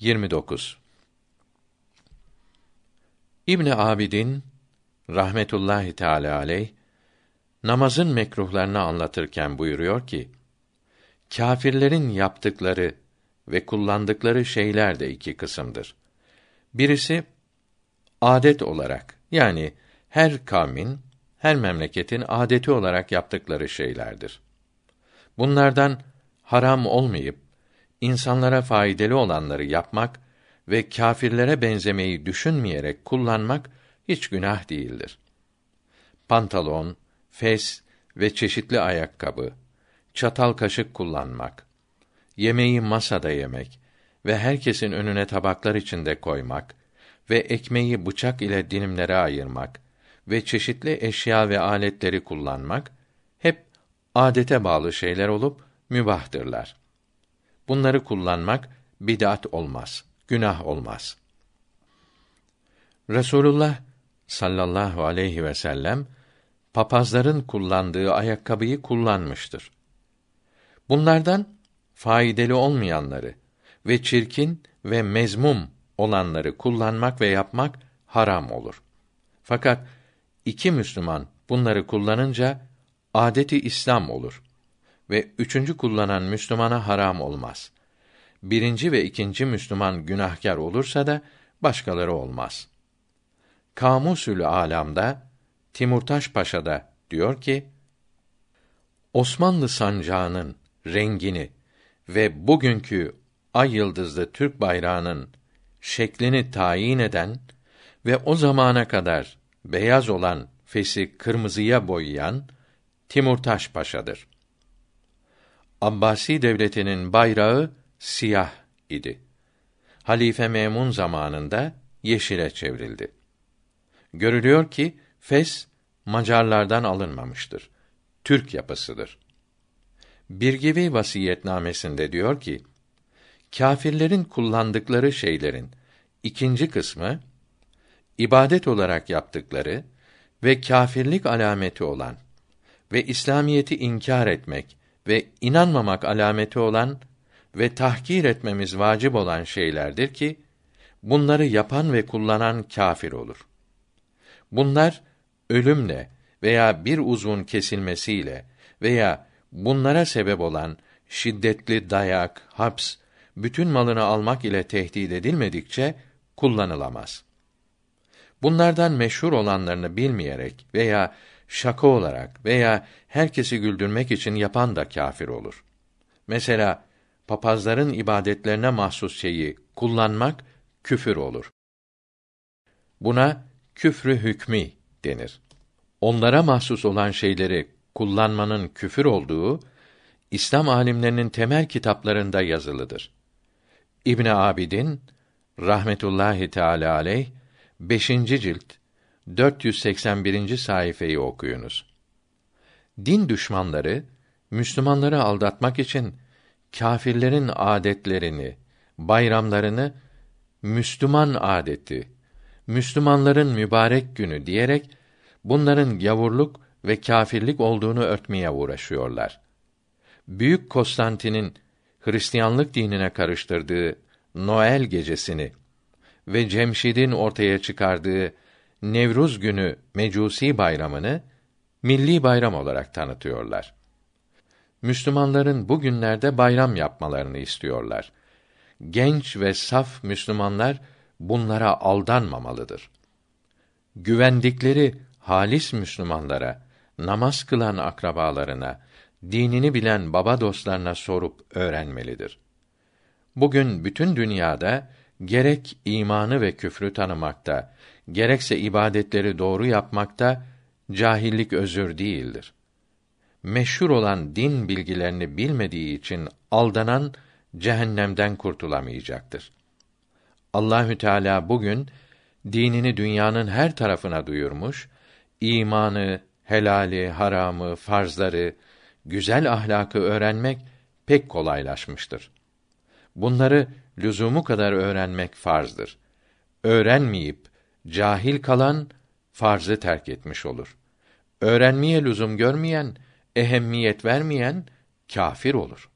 29 İbn Abidin rahmetullahi teala aleyh namazın mekruhlarını anlatırken buyuruyor ki kâfirlerin yaptıkları ve kullandıkları şeyler de iki kısımdır. Birisi adet olarak yani her kavmin, her memleketin adeti olarak yaptıkları şeylerdir. Bunlardan haram olmayıp insanlara faydalı olanları yapmak ve kâfirlere benzemeyi düşünmeyerek kullanmak hiç günah değildir. Pantolon, fes ve çeşitli ayakkabı, çatal kaşık kullanmak, yemeği masada yemek ve herkesin önüne tabaklar içinde koymak ve ekmeği bıçak ile dilimlere ayırmak ve çeşitli eşya ve aletleri kullanmak hep adete bağlı şeyler olup mübahtırlar. Bunları kullanmak bid'at olmaz, günah olmaz. Resulullah sallallahu aleyhi ve sellem papazların kullandığı ayakkabıyı kullanmıştır. Bunlardan faydalı olmayanları ve çirkin ve mezmum olanları kullanmak ve yapmak haram olur. Fakat iki Müslüman bunları kullanınca adeti İslam olur ve üçüncü kullanan Müslümana haram olmaz. Birinci ve ikinci Müslüman günahkar olursa da başkaları olmaz. Kamusül Alam'da Timurtaş Paşa da diyor ki Osmanlı sancağının rengini ve bugünkü ay yıldızlı Türk bayrağının şeklini tayin eden ve o zamana kadar beyaz olan fesi kırmızıya boyayan Timurtaş Paşa'dır. Abbasi devletinin bayrağı siyah idi. Halife Memun zamanında yeşile çevrildi. Görülüyor ki Fes Macarlardan alınmamıştır. Türk yapısıdır. Birgivi vasiyetnamesinde diyor ki: Kâfirlerin kullandıkları şeylerin ikinci kısmı ibadet olarak yaptıkları ve kâfirlik alameti olan ve İslamiyeti inkar etmek ve inanmamak alameti olan ve tahkir etmemiz vacip olan şeylerdir ki bunları yapan ve kullanan kâfir olur. Bunlar ölümle veya bir uzvun kesilmesiyle veya bunlara sebep olan şiddetli dayak, haps, bütün malını almak ile tehdit edilmedikçe kullanılamaz. Bunlardan meşhur olanlarını bilmeyerek veya şaka olarak veya herkesi güldürmek için yapan da kâfir olur. Mesela papazların ibadetlerine mahsus şeyi kullanmak küfür olur. Buna küfrü hükmü denir. Onlara mahsus olan şeyleri kullanmanın küfür olduğu İslam alimlerinin temel kitaplarında yazılıdır. İbn Abidin rahmetullahi teala aleyh 5. cilt 481. sayfayı okuyunuz. Din düşmanları Müslümanları aldatmak için kâfirlerin adetlerini, bayramlarını Müslüman adeti, Müslümanların mübarek günü diyerek bunların gavurluk ve kâfirlik olduğunu örtmeye uğraşıyorlar. Büyük Konstantin'in Hristiyanlık dinine karıştırdığı Noel gecesini ve Cemşid'in ortaya çıkardığı Nevruz günü Mecusi bayramını milli bayram olarak tanıtıyorlar. Müslümanların bu günlerde bayram yapmalarını istiyorlar. Genç ve saf Müslümanlar bunlara aldanmamalıdır. Güvendikleri halis Müslümanlara, namaz kılan akrabalarına, dinini bilen baba dostlarına sorup öğrenmelidir. Bugün bütün dünyada gerek imanı ve küfrü tanımakta, gerekse ibadetleri doğru yapmakta cahillik özür değildir. Meşhur olan din bilgilerini bilmediği için aldanan cehennemden kurtulamayacaktır. Allahü Teala bugün dinini dünyanın her tarafına duyurmuş, imanı, helali, haramı, farzları, güzel ahlakı öğrenmek pek kolaylaşmıştır. Bunları lüzumu kadar öğrenmek farzdır. Öğrenmeyip cahil kalan farzı terk etmiş olur. Öğrenmeye lüzum görmeyen, ehemmiyet vermeyen kâfir olur.